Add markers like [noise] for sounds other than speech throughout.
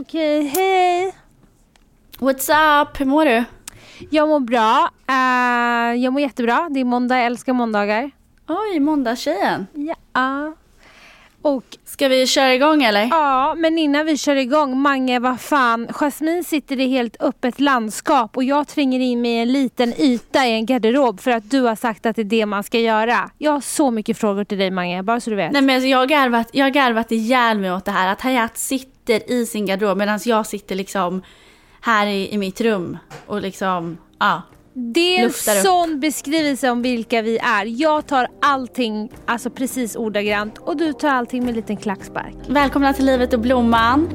Okej, hej. What's up? Hur mår du? Jag mår bra. Uh, jag mår jättebra. Det är måndag, jag älskar måndagar. Oj, måndagstjejen. Ja. Och Ska vi köra igång eller? ja, men innan vi kör igång, Mange, vad fan. Jasmine sitter i helt öppet landskap och jag tränger in mig i en liten yta i en garderob för att du har sagt att det är det man ska göra. Jag har så mycket frågor till dig, Mange, bara så du vet. Nej men alltså, jag har garvat, jag har garvat ihjäl mig åt det här. Att Hayat sitter i sin garderob medan jag sitter liksom här i, i mitt rum och liksom, ja. Det är en luftar upp. sån beskrivelse om vilka vi är. Jag tar allting alltså precis ordagrant och du tar allting med en liten klackspark. Välkomna till Livet och Blomman.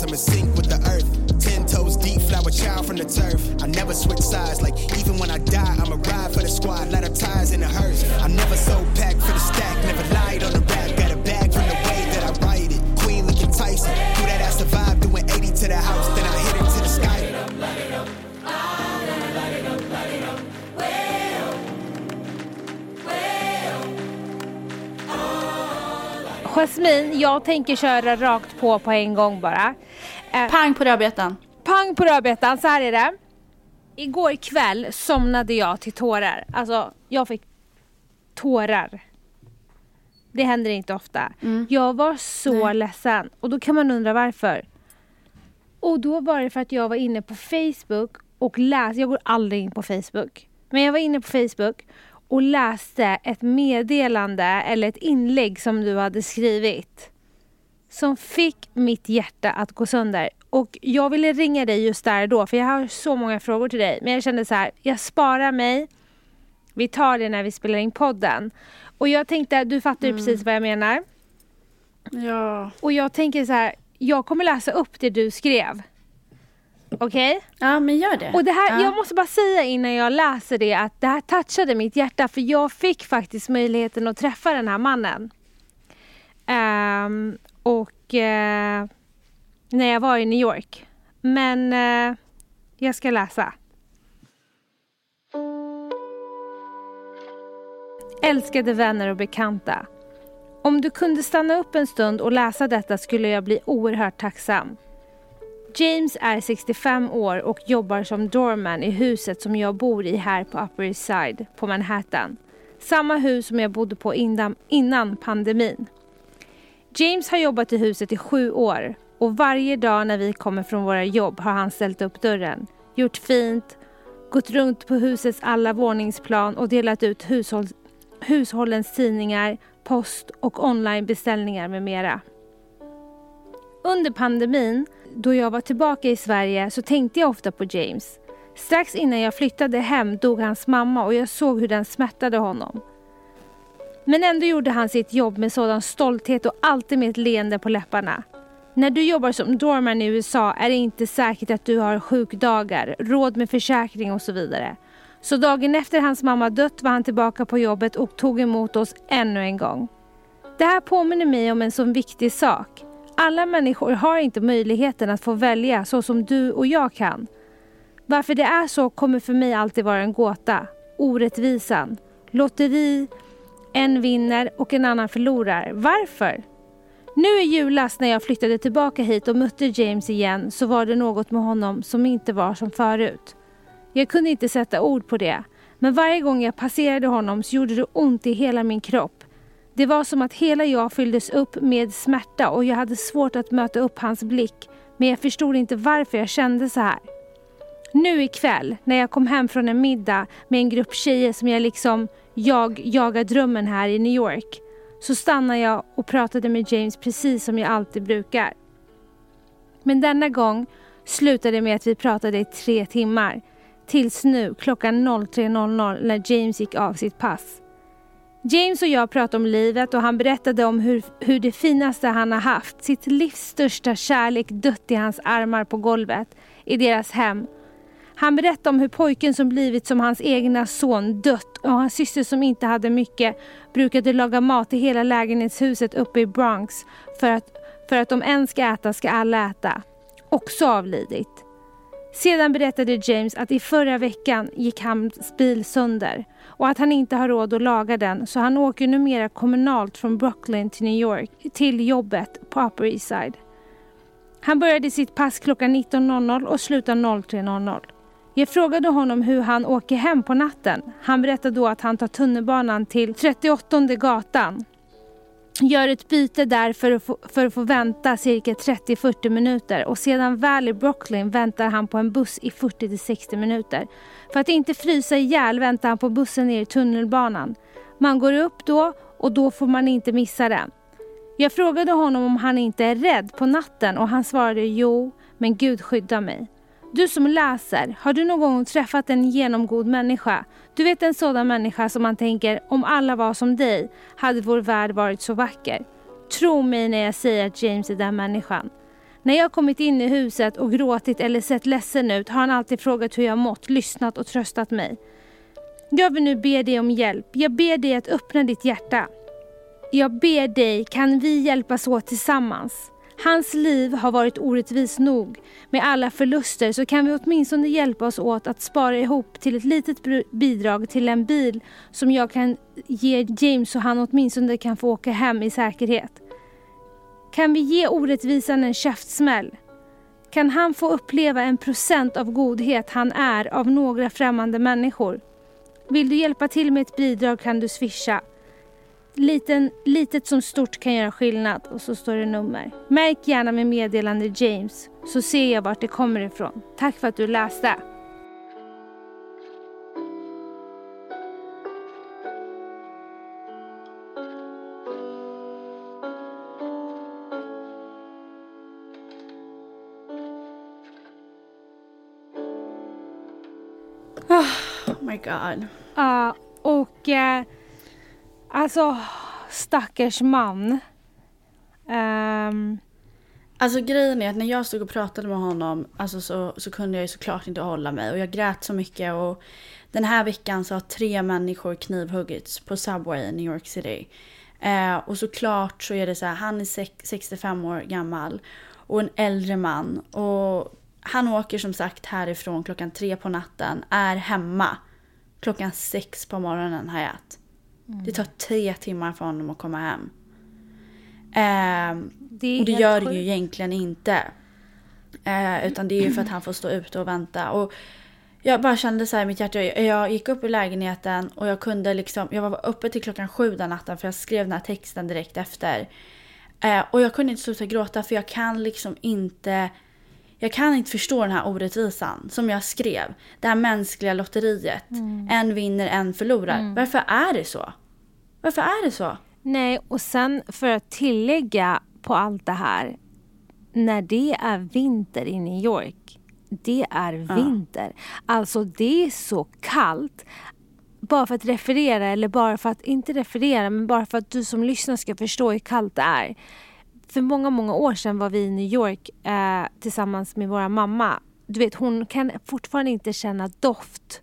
I'm child from the turf. I never switch sides, like even when I die, I'm a ride for the squad, lot of ties in the hearse. I'm never so packed for the stack, never lied on the rap, got a bag from the way that I write it. Queen looking Tyson, do that ass survive, doing 80 to the house, then I hit it to the sky. Jasmine, jag tänker köra rakt på på en gång bara. Eh, Pang på rödbetan. Pang på rödbetan, så här är det. Igår kväll somnade jag till tårar. Alltså, jag fick tårar. Det händer inte ofta. Jag var så Nej. ledsen och då kan man undra varför. Och då var det för att jag var inne på Facebook och läste, jag går aldrig in på Facebook. Men jag var inne på Facebook och läste ett meddelande eller ett inlägg som du hade skrivit. Som fick mitt hjärta att gå sönder. Och jag ville ringa dig just där då för jag har så många frågor till dig. Men jag kände så här, jag sparar mig. Vi tar det när vi spelar in podden. Och jag tänkte, du fattar ju precis vad jag menar. Ja. Och jag tänker så här, jag kommer läsa upp det du skrev. Okej? Ja men gör det. Och det här, ja. jag måste bara säga innan jag läser det att det här touchade mitt hjärta för jag fick faktiskt möjligheten att träffa den här mannen. Ehm, och eh, när jag var i New York. Men eh, jag ska läsa. Älskade vänner och bekanta. Om du kunde stanna upp en stund och läsa detta skulle jag bli oerhört tacksam. James är 65 år och jobbar som doorman i huset som jag bor i här på Upper East Side på Manhattan. Samma hus som jag bodde på innan, innan pandemin. James har jobbat i huset i sju år och varje dag när vi kommer från våra jobb har han ställt upp dörren, gjort fint, gått runt på husets alla våningsplan och delat ut hushåll, hushållens tidningar, post och onlinebeställningar med mera. Under pandemin, då jag var tillbaka i Sverige, så tänkte jag ofta på James. Strax innan jag flyttade hem dog hans mamma och jag såg hur den smärtade honom. Men ändå gjorde han sitt jobb med sådan stolthet och alltid med ett leende på läpparna. När du jobbar som doorman i USA är det inte säkert att du har sjukdagar, råd med försäkring och så vidare. Så dagen efter hans mamma dött var han tillbaka på jobbet och tog emot oss ännu en gång. Det här påminner mig om en sån viktig sak. Alla människor har inte möjligheten att få välja så som du och jag kan. Varför det är så kommer för mig alltid vara en gåta. Orättvisan. Lotteri. En vinner och en annan förlorar. Varför? Nu i julas när jag flyttade tillbaka hit och mötte James igen så var det något med honom som inte var som förut. Jag kunde inte sätta ord på det. Men varje gång jag passerade honom så gjorde det ont i hela min kropp. Det var som att hela jag fylldes upp med smärta och jag hade svårt att möta upp hans blick. Men jag förstod inte varför jag kände så här. Nu ikväll när jag kom hem från en middag med en grupp tjejer som jag liksom, jag jagar drömmen här i New York. Så stannade jag och pratade med James precis som jag alltid brukar. Men denna gång slutade det med att vi pratade i tre timmar. Tills nu klockan 03.00 när James gick av sitt pass. James och jag pratade om livet och han berättade om hur, hur det finaste han har haft, sitt livs största kärlek dött i hans armar på golvet i deras hem. Han berättade om hur pojken som blivit som hans egna son dött och hans syster som inte hade mycket brukade laga mat i hela lägenhetshuset uppe i Bronx för att, för att om en ska äta ska alla äta. Också avlidit. Sedan berättade James att i förra veckan gick hans bil sönder och att han inte har råd att laga den så han åker numera kommunalt från Brooklyn till New York till jobbet på Upper East Side. Han började sitt pass klockan 19.00 och slutar 03.00. Jag frågade honom hur han åker hem på natten. Han berättade då att han tar tunnelbanan till 38 gatan gör ett byte där för att, få, för att få vänta cirka 30-40 minuter och sedan väl i Brooklyn väntar han på en buss i 40-60 minuter. För att inte frysa ihjäl väntar han på bussen ner i tunnelbanan. Man går upp då och då får man inte missa den. Jag frågade honom om han inte är rädd på natten och han svarade jo, men Gud skyddar mig. Du som läser, har du någon gång träffat en genomgod människa? Du vet en sådan människa som man tänker, om alla var som dig hade vår värld varit så vacker. Tro mig när jag säger att James är den människan. När jag kommit in i huset och gråtit eller sett ledsen ut har han alltid frågat hur jag mått, lyssnat och tröstat mig. Jag vill nu be dig om hjälp. Jag ber dig att öppna ditt hjärta. Jag ber dig, kan vi hjälpas åt tillsammans? Hans liv har varit orättvis nog. Med alla förluster så kan vi åtminstone hjälpa oss åt att spara ihop till ett litet bidrag till en bil som jag kan ge James så han åtminstone kan få åka hem i säkerhet. Kan vi ge orättvisan en käftsmäll? Kan han få uppleva en procent av godhet han är av några främmande människor? Vill du hjälpa till med ett bidrag kan du swisha Liten, litet som stort kan göra skillnad och så står det nummer. Märk gärna med meddelande James så ser jag vart det kommer ifrån. Tack för att du läste. Oh my god. Ja, och uh, Alltså, stackars man. Um... Alltså grejen är att när jag stod och pratade med honom alltså så, så kunde jag ju såklart inte hålla mig och jag grät så mycket och den här veckan så har tre människor knivhuggits på Subway i New York City. Eh, och såklart så är det så här, han är 65 år gammal och en äldre man och han åker som sagt härifrån klockan tre på natten, är hemma klockan sex på morgonen Hayat. Mm. Det tar tre timmar för honom att komma hem. Eh, det och det gör det ju egentligen inte. Eh, utan det är ju för att han får stå ute och vänta. Och jag bara kände så här i mitt hjärta. Jag gick upp i lägenheten och jag kunde liksom. Jag var uppe till klockan sju den natten för jag skrev den här texten direkt efter. Eh, och jag kunde inte sluta gråta för jag kan liksom inte jag kan inte förstå den här orättvisan som jag skrev. Det här mänskliga lotteriet. Mm. En vinner, en förlorar. Mm. Varför är det så? Varför är det så? Nej, och sen för att tillägga på allt det här. När det är vinter i New York. Det är vinter. Ja. Alltså det är så kallt. Bara för att referera, eller bara för att inte referera, men bara för att du som lyssnar ska förstå hur kallt det är för många, många år sedan var vi i New York eh, tillsammans med vår mamma. Du vet, hon kan fortfarande inte känna doft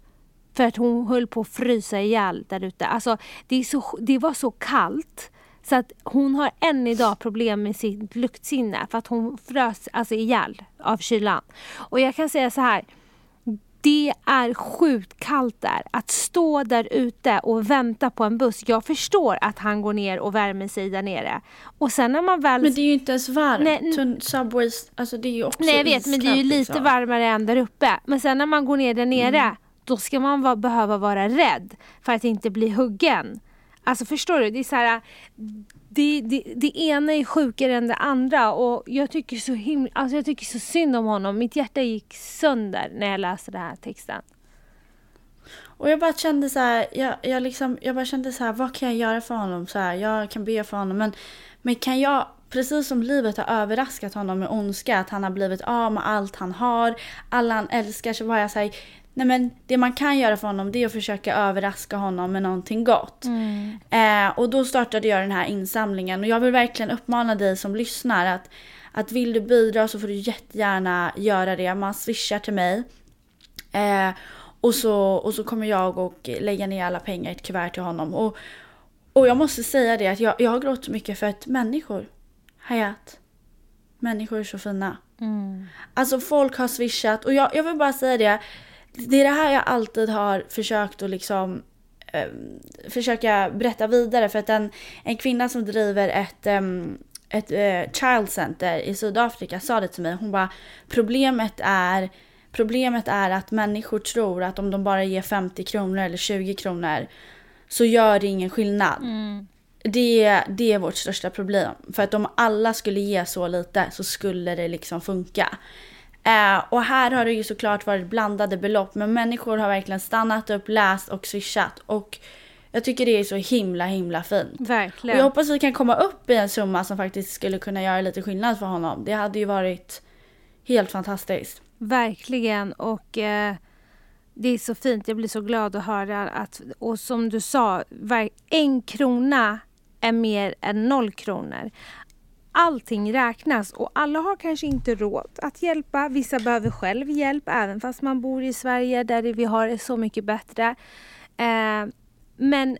för att hon höll på att frysa ihjäl där ute. Alltså, det, det var så kallt så att hon har än idag problem med sitt luktsinne för att hon frös alltså ihjäl av kylan. Och jag kan säga så här det är sjukt kallt där. Att stå där ute och vänta på en buss. Jag förstår att han går ner och värmer sig där nere. Och sen när man väl... Men det är ju inte ens varmt. Nej, Subways, alltså det är ju också Nej jag vet men det är ju lite liksom. varmare än där uppe. Men sen när man går ner där nere mm. då ska man va behöva vara rädd för att inte bli huggen. Alltså förstår du? Det är så här, det, det, det ena är sjukare än det andra och jag tycker, så himla, alltså jag tycker så synd om honom. Mitt hjärta gick sönder när jag läste den här texten. Och jag bara kände så här, jag, jag, liksom, jag bara kände så här, vad kan jag göra för honom? Så här, jag kan be för honom, men, men kan jag, precis som livet har överraskat honom med ondska, att han har blivit av med allt han har, alla han älskar, så var jag så här, Nej men det man kan göra för honom det är att försöka överraska honom med någonting gott. Mm. Eh, och då startade jag den här insamlingen och jag vill verkligen uppmana dig som lyssnar att, att vill du bidra så får du jättegärna göra det. Man swishar till mig. Eh, och, så, och så kommer jag och lägga ner alla pengar i ett kuvert till honom. Och, och jag måste säga det att jag, jag har gråtit mycket för att människor, Hayat, Människor är så fina. Alltså folk har swishat och jag, jag vill bara säga det. Det är det här jag alltid har försökt att liksom eh, försöka berätta vidare för att en, en kvinna som driver ett, em, ett eh, child center i Sydafrika sa det till mig. Hon bara problemet är Problemet är att människor tror att om de bara ger 50 kronor eller 20 kronor så gör det ingen skillnad. Det, det är vårt största problem. För att om alla skulle ge så lite så skulle det liksom funka. Eh, och här har det ju såklart varit blandade belopp men människor har verkligen stannat upp, läst och swishat. Och jag tycker det är så himla himla fint. Och Verkligen. jag hoppas vi kan komma upp i en summa som faktiskt skulle kunna göra lite skillnad för honom. Det hade ju varit helt fantastiskt. Verkligen. Och eh, det är så fint. Jag blir så glad att höra att, och som du sa, en krona är mer än noll kronor. Allting räknas och alla har kanske inte råd att hjälpa. Vissa behöver själv hjälp även fast man bor i Sverige där vi har det så mycket bättre. Eh, men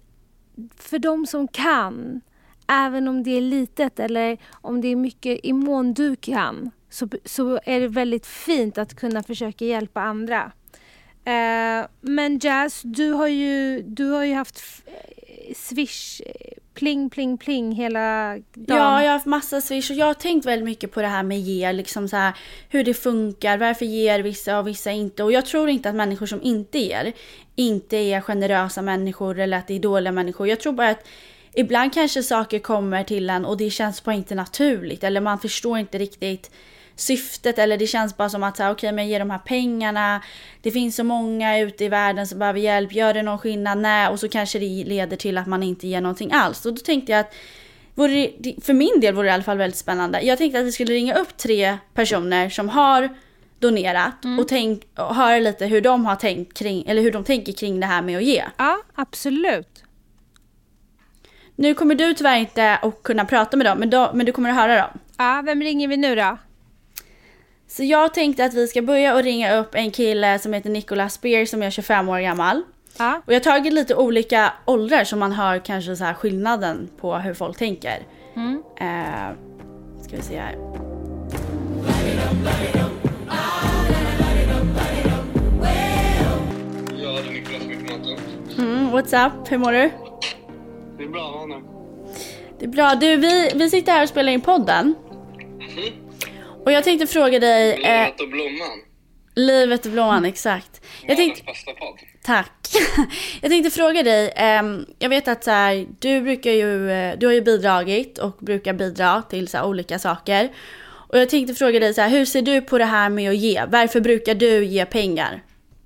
för de som kan, även om det är litet eller om det är mycket i mån du kan, så, så är det väldigt fint att kunna försöka hjälpa andra. Eh, men Jazz, du har ju, du har ju haft swish, pling, pling, pling hela dagen. Ja, jag har haft massa swish och jag har tänkt väldigt mycket på det här med ge, liksom så här, hur det funkar, varför ger vissa och vissa inte. Och jag tror inte att människor som inte ger, inte är generösa människor eller att det är dåliga människor. Jag tror bara att ibland kanske saker kommer till en och det känns bara inte naturligt eller man förstår inte riktigt syftet eller det känns bara som att okej men ge de här pengarna. Det finns så många ute i världen som behöver hjälp. Gör det någon skillnad? Nej. Och så kanske det leder till att man inte ger någonting alls. Och då tänkte jag att vore för min del vore det i alla fall väldigt spännande. Jag tänkte att vi skulle ringa upp tre personer som har donerat och, tänk, och höra lite hur de har tänkt kring, eller hur de tänker kring det här med att ge. Ja, absolut. Nu kommer du tyvärr inte att kunna prata med dem, men, då, men du kommer att höra dem. Ja, vem ringer vi nu då? Så jag tänkte att vi ska börja och ringa upp en kille som heter Nicholas Spear som är 25 år gammal. Ja, Och jag har tagit lite olika åldrar så man hör kanske så här skillnaden på hur folk tänker. Mm. Eh, ska vi se här. Ja, det är Niklas. Mm, what's up? Hur mår du? Det är bra, Hanna. Det är bra. Du, vi, vi sitter här och spelar in podden. Mhm. Och jag tänkte fråga dig... Eh, Livet och blomman. livet och blomman, exakt. Jag tänkte, bästa podd. tack. [laughs] Jag tänkte fråga dig, ehm, jag vet att så här, du brukar ju, eh, du har ju bidragit och brukar bidra till så här, olika saker. Och jag tänkte fråga dig så här, hur ser du på det här med att ge? Varför brukar du ge pengar?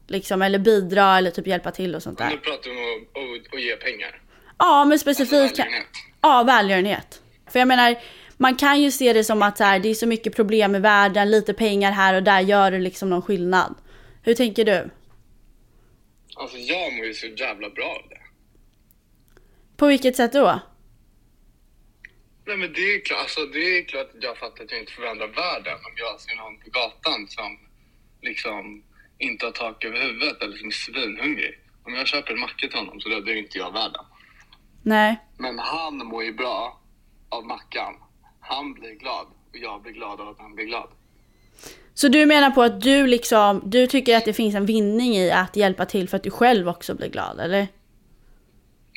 Liksom, eller bidra eller typ hjälpa till och sånt Nu där. pratar vi om att, att, att ge pengar. Ja, men Alltså specifikt... kan- välgörenhet. Ja, välgörenhet. För jag menar, man kan ju se det som att så här, det är så mycket problem i världen, lite pengar här och där gör det liksom någon skillnad. Hur tänker du? Alltså jag mår ju så jävla bra av det. På vilket sätt då? Nej men det är klart, alltså det är klart att jag fattar att jag inte förändrar världen om jag ser någon på gatan som liksom inte har tak över huvudet eller som är svinhungrig. Om jag köper en macka till honom så räddar ju inte jag världen. Nej. Men han mår ju bra av mackan. Han blir glad och jag blir glad av att han blir glad. Så du menar på att du liksom, du tycker att det finns en vinning i att hjälpa till för att du själv också blir glad, eller?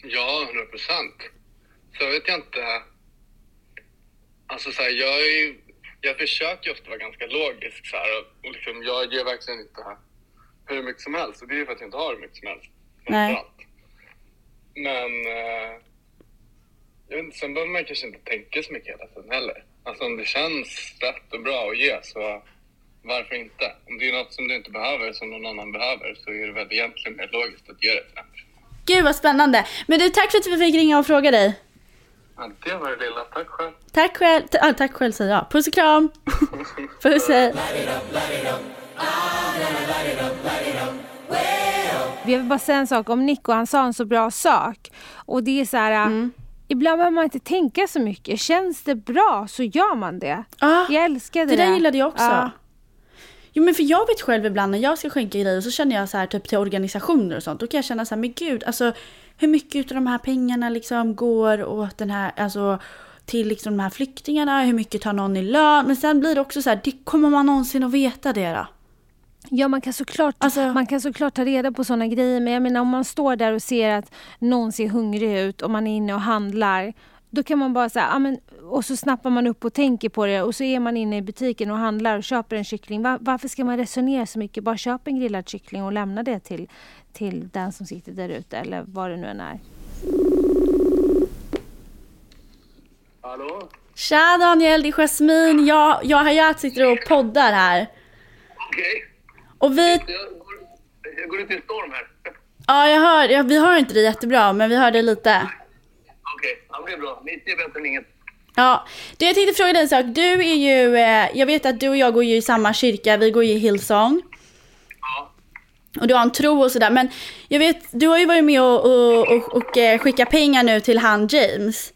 Ja, 100 procent. Så vet jag inte. Alltså så här, jag, är, jag försöker ju ofta vara ganska logisk så här, och, och liksom, jag ger verkligen inte hur mycket som helst. Och det är ju för att jag inte har hur mycket som helst. Nej. Men eh, inte, sen behöver man kanske inte tänka så mycket hela tiden heller. Alltså om det känns rätt och bra att ge så varför inte? Om det är något som du inte behöver som någon annan behöver så är det väl egentligen mer logiskt att ge det till den. Gud vad spännande! Men du, tack för att vi fick ringa och fråga dig. Ja, det var det lilla. Tack själv. Tack själv, t- ah, tack själv säger jag. Puss och kram! [laughs] Puss hej! Jag vill bara säga en sak om Nico, han sa en så bra sak. Och det är så här, Mm. Ibland behöver man inte tänka så mycket. Känns det bra så gör man det. Ja, Jag älskade det det. där gillade jag också. Ja. Jo men för jag vet själv ibland när jag ska skänka grejer så känner jag så här typ till organisationer och sånt. Då kan jag känna så här, men gud alltså hur mycket av de här pengarna liksom går åt den här, alltså till liksom de här flyktingarna? Hur mycket tar någon i lön? Men sen blir det också så här, det, kommer man någonsin att veta det då? Ja, man kan, såklart, Alltså- man kan såklart ta reda på sådana grejer. Men jag menar om man står där och ser att någon ser hungrig ut och man är inne och handlar. Då kan man bara säga, men, och så snappar man upp och tänker på det och så är man inne i butiken och handlar och köper en kyckling. Va- varför ska man resonera så mycket? Bara köp en grillad kyckling och lämna det till, till den som sitter där ute eller vad det nu än är. Hallå? Tja Daniel, det är Jasmin. Jag, jag och Hayat sitter och poddar här. Okej. Och vi, Jag, går, jag går ut i en storm här. ja jag hör, ja, vi hör inte det jättebra men vi hör det lite. Okej, ja, det är bra. 90 är bättre än inget. Ja, du jag tänkte fråga dig en sak. Du är ju, eh, jag vet att du och jag går ju i samma kyrka, vi går ju i Hillsong. Ja. Och du har en tro och sådär. Men jag vet, du har ju varit med och, och, och, och eh, skickat pengar nu till han James.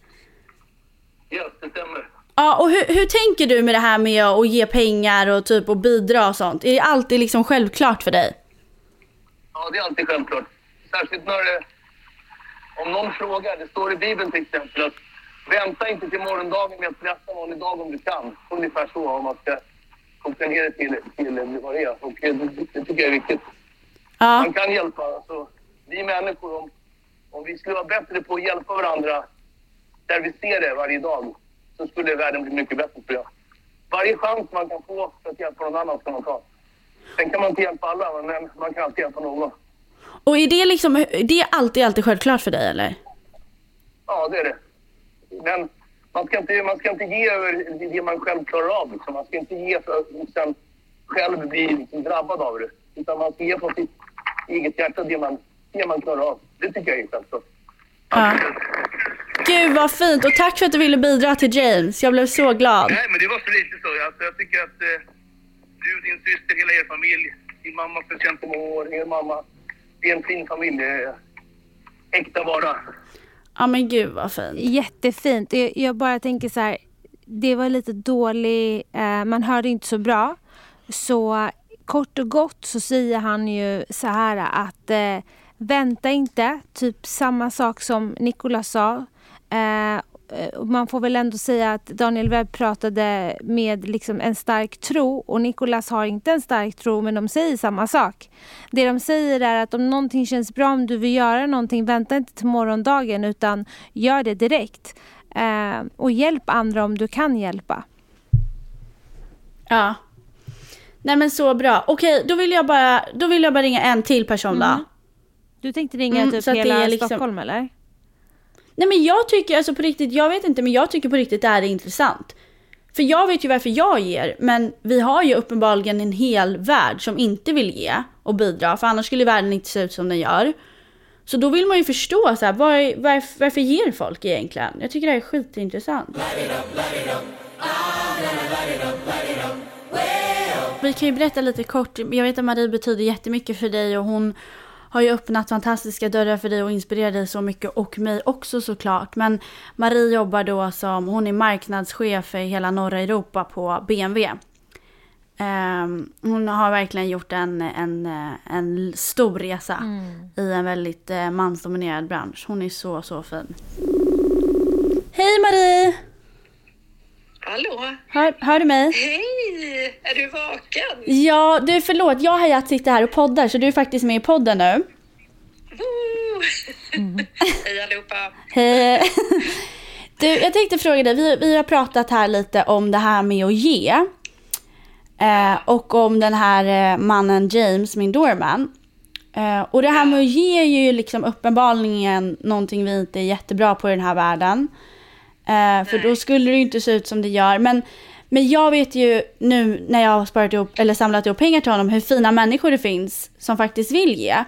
Ja, det stämmer. Ja, och hur, hur tänker du med det här med att ge pengar och typ och bidra och sånt? Är det alltid liksom självklart för dig? Ja, det är alltid självklart. Särskilt när det... Om någon frågar, det står i Bibeln till exempel att vänta inte till morgondagen med att blessa någon idag om du kan. Ungefär så, om man ska det till, till vad det är. Och det, det tycker jag är viktigt. Ja, Man kan hjälpa. Alltså, vi människor, om, om vi skulle vara bättre på att hjälpa varandra där vi ser det varje dag, så skulle världen bli mycket bättre tror jag. Varje chans man kan få för att hjälpa någon annan ska man ta. Sen kan man inte hjälpa alla, men man kan alltid hjälpa någon. och är det liksom, det är alltid, alltid självklart för dig eller? Ja, det är det. Men man ska inte, man ska inte ge över det man själv klarar av. Liksom. Man ska inte ge för att sen själv bli liksom drabbad av det. Utan man ska ge från sitt eget hjärta det man, det man klarar av. Det tycker jag är självklart. Ja. Gud vad fint och tack för att du ville bidra till James. Jag blev så glad. Nej, men det var så lite så. Alltså, jag tycker att eh, du, din syster, hela er familj, din mamma för känt många år, er mamma. Det är en fin familj. eh, Äkta vara. Ja men gud vad fint. Jättefint. Jag, jag bara tänker så här, det var lite dålig, eh, man hörde inte så bra. Så kort och gott så säger han ju så här att eh, vänta inte, typ samma sak som Nicolas sa. Eh, man får väl ändå säga att Daniel Webb pratade med liksom en stark tro och Nicolas har inte en stark tro men de säger samma sak. Det de säger är att om någonting känns bra, om du vill göra någonting, vänta inte till morgondagen utan gör det direkt. Eh, och hjälp andra om du kan hjälpa. Ja. Nej men så bra. Okej, då vill jag bara, då vill jag bara ringa en till person då. Du tänkte ringa Mm, typ hela liksom- Stockholm eller? Nej men jag tycker alltså på riktigt, jag vet inte men jag tycker på riktigt det här är intressant. För jag vet ju varför jag ger, men vi har ju uppenbarligen en hel värld som inte vill ge och bidra, för annars skulle världen inte se ut som den gör. Så då vill man ju förstå så här, var, varför, varför ger folk egentligen? Jag tycker det här är skitintressant. Vi kan ju berätta lite kort, jag vet att Marie betyder jättemycket för dig och hon har ju öppnat fantastiska dörrar för dig och inspirerat dig så mycket och mig också såklart. Men Marie jobbar då som, hon är marknadschef för hela norra Europa på BMW. Ehm, hon har verkligen gjort en, en, en stor resa i en väldigt eh, mansdominerad bransch. Hon är så, så fin. Hej Marie! Hallå? Hör, hör du mig? Hej! Är du vaken? Ja, du förlåt, jag och Hayat sitter här och poddar så du är faktiskt med i podden nu. Woo! [laughs] Hej allihopa! Hej! [laughs] Du, jag tänkte fråga dig, vi, vi har pratat här lite om det här med att ge. Eh, och om den här eh, mannen James, min doorman. Eh, och det här med att ge är ju liksom uppenbarligen någonting vi inte är jättebra på i den här världen. Eh, för då skulle det ju inte se ut som det gör. Men, men jag vet ju nu när jag har sparat ihop, eller samlat ihop pengar till honom hur fina människor det finns som faktiskt vill ge.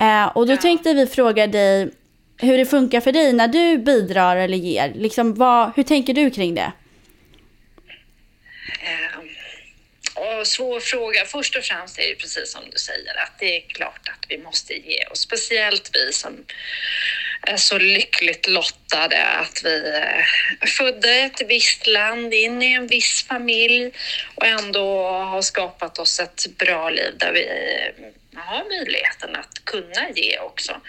Eh, och då tänkte vi fråga dig hur det funkar för dig när du bidrar eller ger. Liksom, vad, hur tänker du kring det? Eh, svår fråga. Först och främst är det precis som du säger att det är klart att vi måste ge och speciellt vi som är så lyckligt lottade att vi eh, är födda i ett visst land, in i en viss familj och ändå har skapat oss ett bra liv där vi eh, har möjligheten att kunna ge också.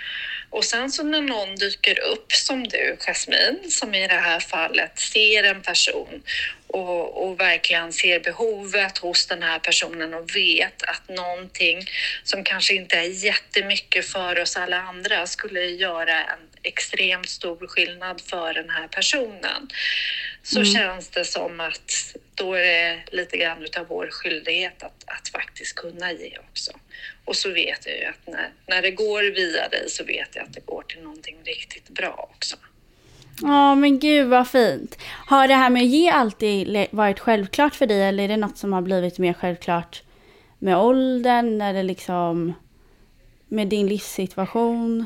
Och sen så när någon dyker upp som du, Jasmine, som i det här fallet ser en person och, och verkligen ser behovet hos den här personen och vet att någonting som kanske inte är jättemycket för oss alla andra skulle göra en extremt stor skillnad för den här personen så känns det som att då är det lite grann utav vår skyldighet att, att faktiskt kunna ge också. Och så vet jag ju att när, när det går via dig så vet jag att det går till någonting riktigt bra också. Ja men gud vad fint. Har det här med att ge alltid varit självklart för dig eller är det något som har blivit mer självklart med åldern eller liksom med din livssituation?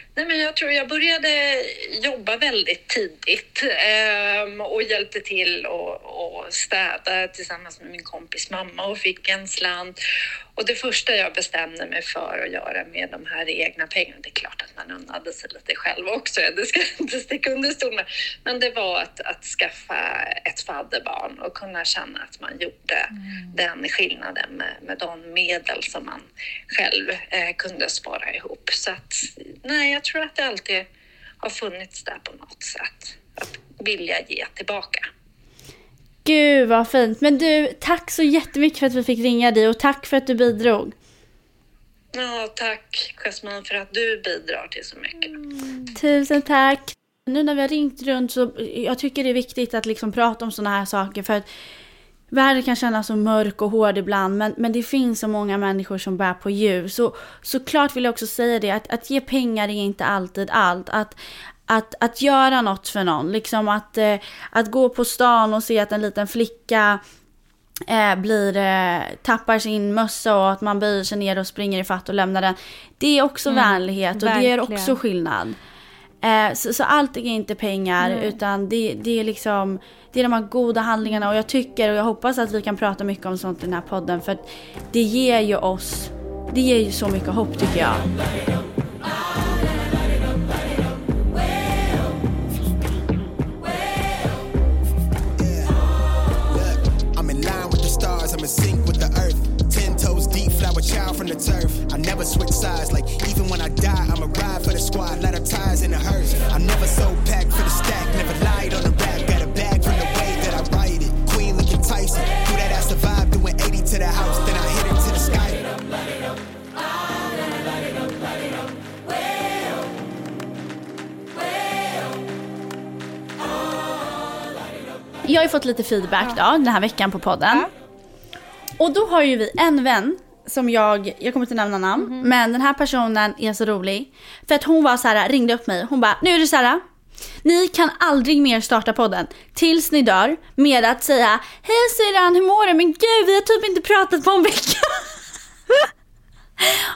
Nej, men jag tror jag började jobba väldigt tidigt ehm, och hjälpte till och, och städa tillsammans med min kompis mamma och fick en slant. Och det första jag bestämde mig för att göra med de här egna pengarna, det är klart att man unnade sig lite själv också, det ska jag inte sticka under stol med, men det var att, att skaffa ett fadderbarn och kunna känna att man gjorde den skillnaden med, med de medel som man själv eh, kunde spara ihop. Så att, nej, jag tror att det alltid har funnits där på något sätt, att vilja ge tillbaka. Gud vad fint. Men du, tack så jättemycket för att vi fick ringa dig och tack för att du bidrog. Ja, tack Jasmine för att du bidrar till så mycket. Tusen tack. Nu när vi har ringt runt så jag tycker det är viktigt att liksom prata om sådana här saker för att världen kan kännas så mörk och hård ibland men, men det finns så många människor som bär på ljus. Så såklart vill jag också säga det att, att ge pengar är inte alltid allt. Att, att, att göra något för någon, liksom att, eh, att gå på stan och se att en liten flicka eh, blir, eh, tappar sin mössa och att man böjer sig ner och springer i fatt och lämnar den. Det är också vänlighet och det gör verkligen. också skillnad. Eh, så, så allt är inte pengar utan det, det är liksom det är de här goda handlingarna och jag tycker och jag hoppas att vi kan prata mycket om sånt i den här podden för att det ger ju oss, det ger ju så mycket hopp tycker jag. Har ju fått lite feedback då den här veckan på podden. Och då har ju vi en vän som jag, jag kommer inte nämna namn, men den här personen är så rolig. För att hon var så här, ringde upp mig, hon bara, nu är det så här. Ni kan aldrig mer starta podden tills ni dör med att säga Hej syrran, hur mår du? Men gud, vi har typ inte pratat på en vecka. [laughs]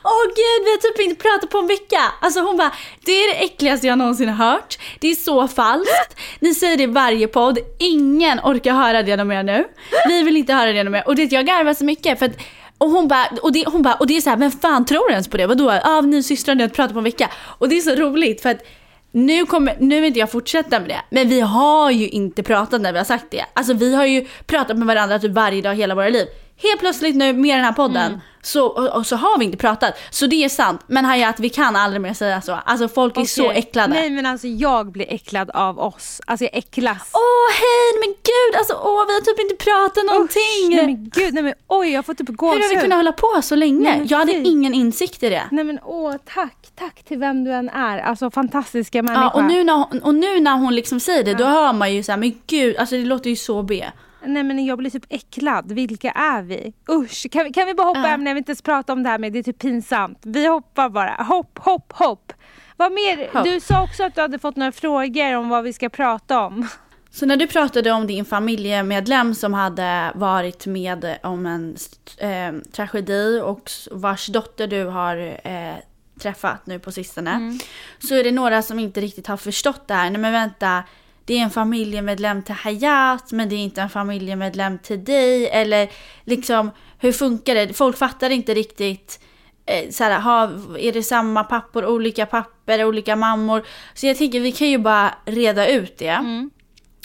Åh gud, vi har typ inte pratat på en vecka. Alltså hon bara, det är det äckligaste jag någonsin har hört. Det är så falskt. Ni säger det i varje podd. Ingen orkar höra det de gör nu. Vi vill inte höra det de gör. Och det, jag garvar så mycket för att och hon bara, och det, hon bara, och det är så här, vem fan tror ens på det? Vadå? Ja, ni systrar, ni har inte pratat på en vecka. Och det är så roligt för att nu, kommer, nu vill inte jag fortsätta med det, men vi har ju inte pratat när vi har sagt det. Alltså vi har ju pratat med varandra typ varje dag hela våra liv. Helt plötsligt nu med den här podden så, och, och så har vi inte pratat. Så det är sant. Men Hayat, vi kan aldrig mer säga så. Alltså folk är så äcklade. Nej men alltså jag blir äcklad av oss. Alltså jag äcklas. Åh hej, men gud, alltså åh vi har typ inte pratat någonting. Nej men gud, nej men oj jag får typ Hur gåshud. har vi kunnat hålla på så länge? Nej, jag hade fy. ingen insikt i det. Nej men åh tack, tack till vem du än är. Alltså fantastiska människa. Ja, och, nu när hon, och nu när hon liksom säger det, då hör man ju så här, men gud, alltså det låter ju så B. Nej men jag blir typ äcklad. Vilka är vi? Usch, kan vi, kan vi bara hoppa ämne? Jag vill inte ens prata om det här med det är typ pinsamt. Vi hoppar bara. Hopp, hopp, hopp. Vad mer? Hopp. Du sa också att du hade fått några frågor om vad vi ska prata om. Så när du pratade om din familjemedlem som hade varit med om en eh, tragedi och vars dotter du har eh, träffat nu på sistone. Så är det några som inte riktigt har förstått det här. Nej men vänta, det är en familjemedlem till Hayat men det är inte en familjemedlem till dig. Eller liksom, hur funkar det? Folk fattar inte riktigt. Eh, så här, ha, är det samma pappor, olika papper, olika mammor? Så jag tänker vi kan ju bara reda ut det.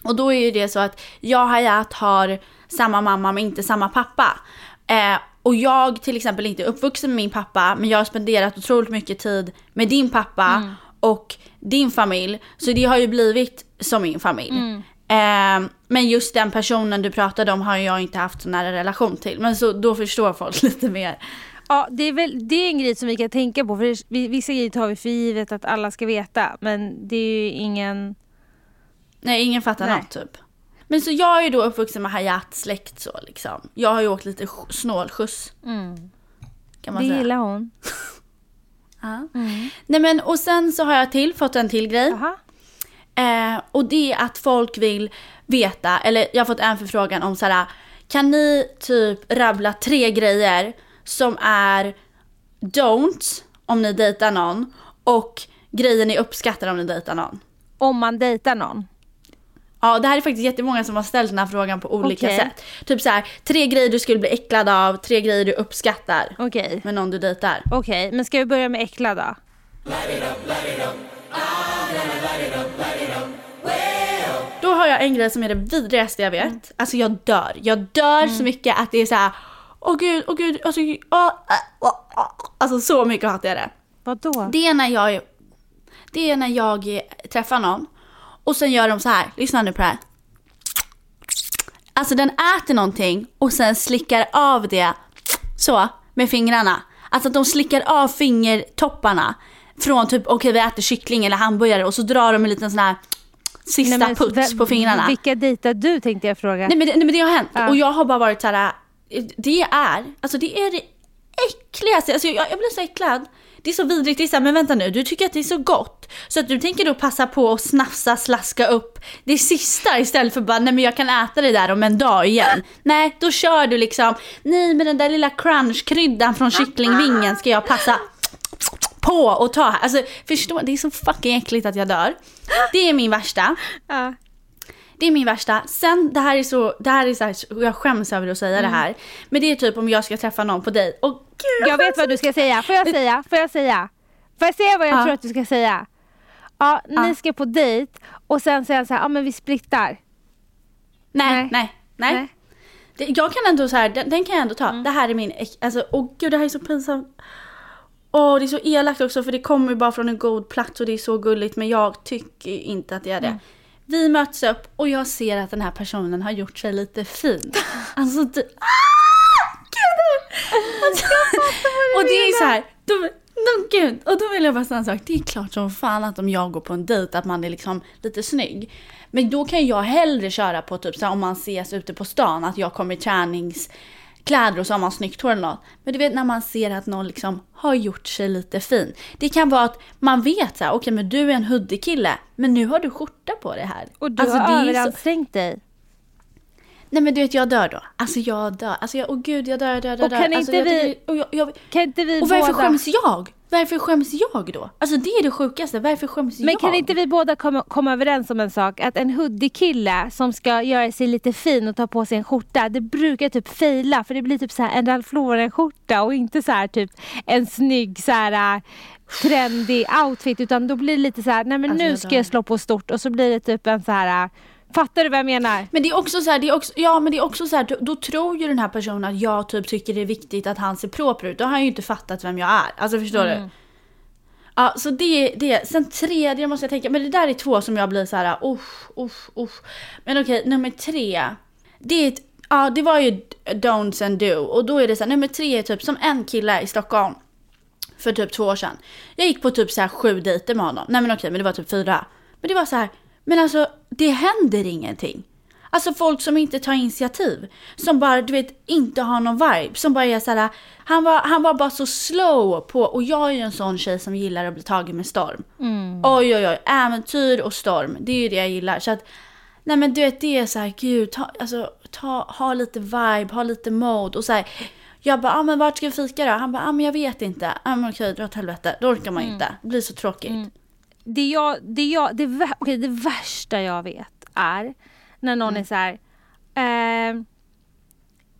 Och då är ju det så att jag och Hayat har samma mamma men inte samma pappa. Eh, och jag till exempel inte är uppvuxen med min pappa men jag har spenderat otroligt mycket tid med din pappa och din familj. Så det har ju blivit som min familj. Eh, men just den personen du pratade om har jag inte haft så nära relation till. Men så då förstår folk [laughs] lite mer. Ja, det är, väl, det är en grej som vi kan tänka på. För vi- vissa grejer tar vi för givet att alla ska veta. Men det är ju ingen... Nej, ingen fattar Nej. något typ. Men så jag är ju då uppvuxen med Hayat släkt så liksom. Jag har ju åkt lite sk- snålskjuts. Kan man Det säga. gillar hon. [laughs] Ja. Nej men och sen så har jag till, fått en till grej. Jaha. Eh, och det är att folk vill veta, eller jag har fått en förfrågan om så här. Kan ni typ rabbla tre grejer som är don'ts om ni dejtar någon och grejer ni uppskattar om ni dejtar någon? Om man dejtar någon. Ja, det här är faktiskt jättemånga som har ställt den här frågan på olika Okej. sätt. Typ så här, tre grejer du skulle bli äcklad av, tre grejer du uppskattar Okej. med någon du dejtar. Okej, men ska vi börja med äckla då? En grej som är det vidrigaste jag vet. Alltså jag dör. Jag dör så mycket att det är så här. Åh gud, åh gud, alltså, åh, åh, åh. alltså så mycket hatar jag det. Vadå? Det är när jag, det är när jag träffar någon och sen gör de så här. Lyssna nu på det här. Alltså den äter någonting och sen slickar av det så med fingrarna. Alltså att de slickar av fingertopparna från typ okej vi äter kyckling eller hamburgare och så drar de en liten sån här sista Nej, men puts på fingrarna. Vilka dejtar du tänkte jag fråga. Nej men, det, nej men det har hänt. Ja. Och jag har bara varit så här. det är, alltså det är det äckligaste. Alltså jag, jag blir så äcklad. Det är så vidrigt, det är så här, men vänta nu, du tycker att det är så gott. Så att du tänker då passa på att snafsa, slaska upp det sista istället för bara, nej men jag kan äta det där om en dag igen. Nej, då kör du liksom, nej men den där lilla crunchkryddan från kycklingvingen ska jag passa på och ta. Alltså förstå, det är så fucking äckligt att jag dör. Det är min värsta. Ja. Det är min värsta. Sen, det här är så, det här är så här, jag skäms över att säga Mm. det här. Men det är typ om jag ska träffa någon på dig. Och gud, Jag vet vad du ska säga. Får jag säga? Får jag säga? Får jag säga vad jag Ja. tror att du ska säga? Ja, ni Ja. ska på dejt och sen säger han så här, ja men vi splittar. Nej, Nej. nej, nej. Nej. Det, jag kan ändå så här, den, den kan jag ändå ta. Mm. Det här är min, alltså åh gud det här är så pinsamt. Åh det är så elakt också för det kommer ju bara från en god plats och det är så gulligt men jag tycker inte att det är det. Mm. Vi möts upp och jag ser att den här personen har gjort sig lite fin. [laughs] Alltså du, ah! Gud! Alltså, och det är så här, då, då, gud, och då vill jag bara säga en sak. Det är klart som fan att om jag går på en dejt att man är liksom lite snygg. Men då kan jag hellre köra på typ så här, om man ses ute på stan att jag kommer i träningskläder och så har man snyggt hår eller något. Men du vet när man ser att någon liksom har gjort sig lite fin. Det kan vara att man vet så här, okej men du är en hoodie-kille men nu har du skjorta på dig här. Och du Alltså, har är så- överansträngt dig. Nej men du vet jag dör då. Alltså jag dör. Alltså jag, åh gud jag dör, dör, dör. Och kan alltså, inte jag vi- och, jag, jag, Kan inte vi och varför båda... skäms jag? Varför skäms jag då? Alltså det är det sjukaste. Varför skäms Men jag? kan inte vi båda komma, komma överens om en sak? Att en hoodie-kille som ska göra sig lite fin och ta på sig en skjorta, det brukar typ fejla för det blir typ så här en Ralph Lauren-skjorta och inte så här typ en snygg så här äh, trendig outfit utan då blir det lite så här, nej men Alltså, nu ska jag slå på stort och så blir det typ en så här, äh, fattar du vad jag menar? Men det är också så här, det är också, ja men det är också så här, då, då tror ju den här personen att jag typ tycker det är viktigt att han ser proper ut. Då har han ju inte fattat vem jag är. Alltså förstår Mm. du? Ja, så det är det. Sen tredje måste jag tänka, men det där är två som jag blir så här, usch, usch, usch. Men okej, nummer tre. Det är ett, ja det var ju don'ts and do. Och då är det så här, nummer tre är typ som en kille i Stockholm. För typ två år sedan. Jag gick på typ så här sju dejter med honom. Nej men okej, men det var typ fyra. Men det var så här, men alltså det händer ingenting. Alltså folk som inte tar initiativ. Som bara, du vet, inte har någon vibe. Som bara är såhär, han var, han var bara så slow på, och jag är ju en sån tjej som gillar att bli tagen med storm. Oj oj oj, äventyr och storm. Det är ju det jag gillar. Så att, nej men du vet det är såhär, gud, ta, alltså, ta, ha lite vibe, ha lite mode och såhär. Jag bara, ah, men vart ska vi fika då? Han bara, ah, men jag vet inte. Ah, men okej, dra åt helvete. Då orkar man inte. Det blir så tråkigt. Det jag, det jag, det, okej, det värsta jag vet är när någon är så här, eh,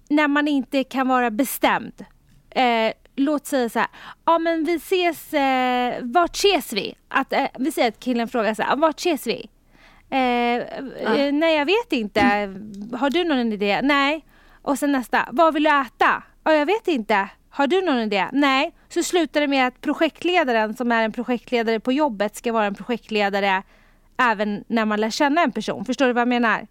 när man inte kan vara bestämd. Eh, låt säga så här, ja men vi ses, eh, vart ses vi? Att, eh, vi säger att killen frågar så här, vart ses vi? Eh, eh, nej jag vet inte, har du någon idé? Nej. Och sen nästa, vad vill du äta? Ja, jag vet inte. Har du någon idé? Nej. Så slutar det med att projektledaren som är en projektledare på jobbet ska vara en projektledare även när man lär känna en person. Förstår du vad jag menar?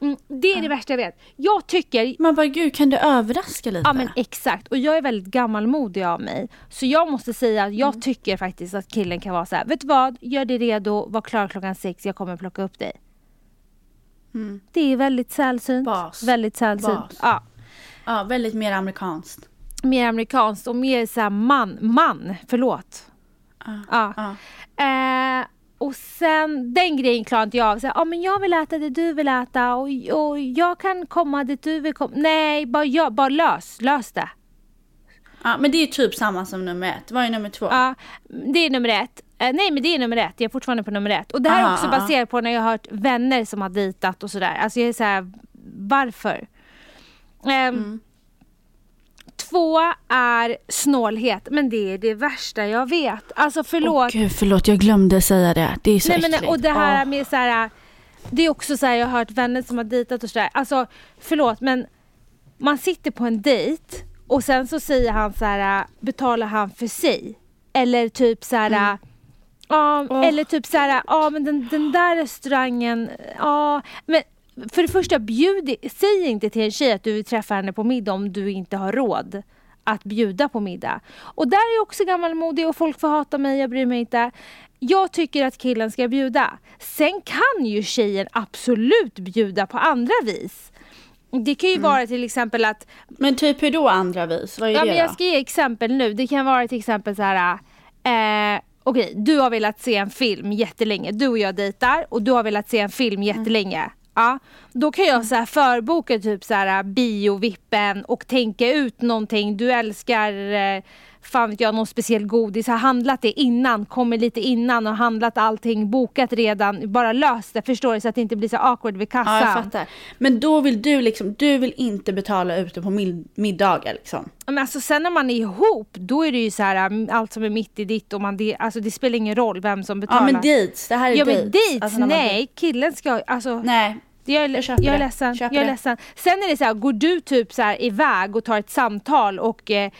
Mm, det är det värsta jag vet. Jag tycker Man bara, gud kan du överraska lite? Ja men exakt och jag är väldigt gammalmodig av mig. Så jag måste säga att jag tycker faktiskt att killen kan vara så här. vet du vad? Gör dig redo, var klar klockan sex, jag kommer plocka upp dig. Det är väldigt sällsynt. Bas. Väldigt sällsynt. Bas. Ja. Ja, väldigt mer amerikanskt. Mer amerikanskt och mer så här man, man, förlåt. Ja. ja. Eh, och sen den grejen klarar inte jag av. Så här, Ja men jag vill äta det du vill äta och, och jag kan komma dit du vill komma. Nej, bara, jag, bara lös, lös det. Ja, men det är typ samma som nummer ett. Vad är nummer två? Ja, det är nummer ett. Eh, nej men det är nummer ett, jag är fortfarande på nummer ett. Och det här Aha, är också aha. baserat på när jag har hört vänner som har dejtat och sådär. Alltså jag är såhär, varför? Ehm, Mm. Två är snålhet, men det är det värsta jag vet. Alltså Åh förlåt. gud, förlåt jag glömde säga det. Det är så Nej, men, äckligt. och det här Åh. med så här, det är också så här, jag har hört vänner som har dejtat och sådär. Alltså förlåt men man sitter på en dejt och sen så säger han så här, betalar han för sig? Eller typ så här, ja, Mm. Åh. eller typ så här, ja men den, den där restaurangen, ja men för det första, bjud, säg inte till en tjej att du vill träffa henne på middag om du inte har råd att bjuda på middag. Och där är jag också gammalmodig och folk får hata mig, jag bryr mig inte. Jag tycker att killen ska bjuda. Sen kan ju tjejen absolut bjuda på andra vis. Det kan ju vara till exempel att Men typ hur då andra vis? Vad är Ja, det men jag ska ge exempel nu. Det kan vara till exempel så här. Eh, Okej, du har velat se en film jättelänge. Du och jag dejtar och du har velat se en film jättelänge. Ja, då kan jag så här förboka typ så här äh, biovippen och tänka ut någonting. Du älskar, eh, fan vet jag, någon speciell godis. Har handlat det innan, kommer lite innan och handlat allting, bokat redan. Bara löst det, förstår du? Så att det inte blir så awkward vid kassan. Ja, jag fattar. Men då vill du liksom, du vill inte betala ute på mid- middagar liksom? Men alltså sen när man är ihop, då är det ju så här um, allt som är mitt i ditt och man, det, alltså det spelar ingen roll vem som Ja betalar. men dates, det här är Ja dates. men dates, Alltså, nej killen ska, alltså Nej, jag är, jag är det. ledsen. Jag är det. ledsen. Sen är det så här, går du typ så här iväg och tar ett samtal och eh,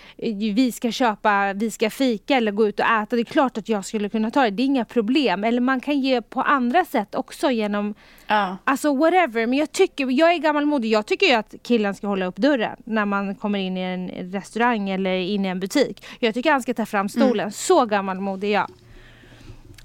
vi ska köpa, vi ska fika eller gå ut och äta. Det är klart att jag skulle kunna ta det, det är inga problem. Eller man kan ge på andra sätt också genom ja. Alltså whatever, men jag tycker, jag är gammalmodig, jag tycker ju att killen ska hålla upp dörren när man kommer in i en restaurang eller in i en butik. Jag tycker han ska ta fram stolen, Mm. så gammalmodig är jag.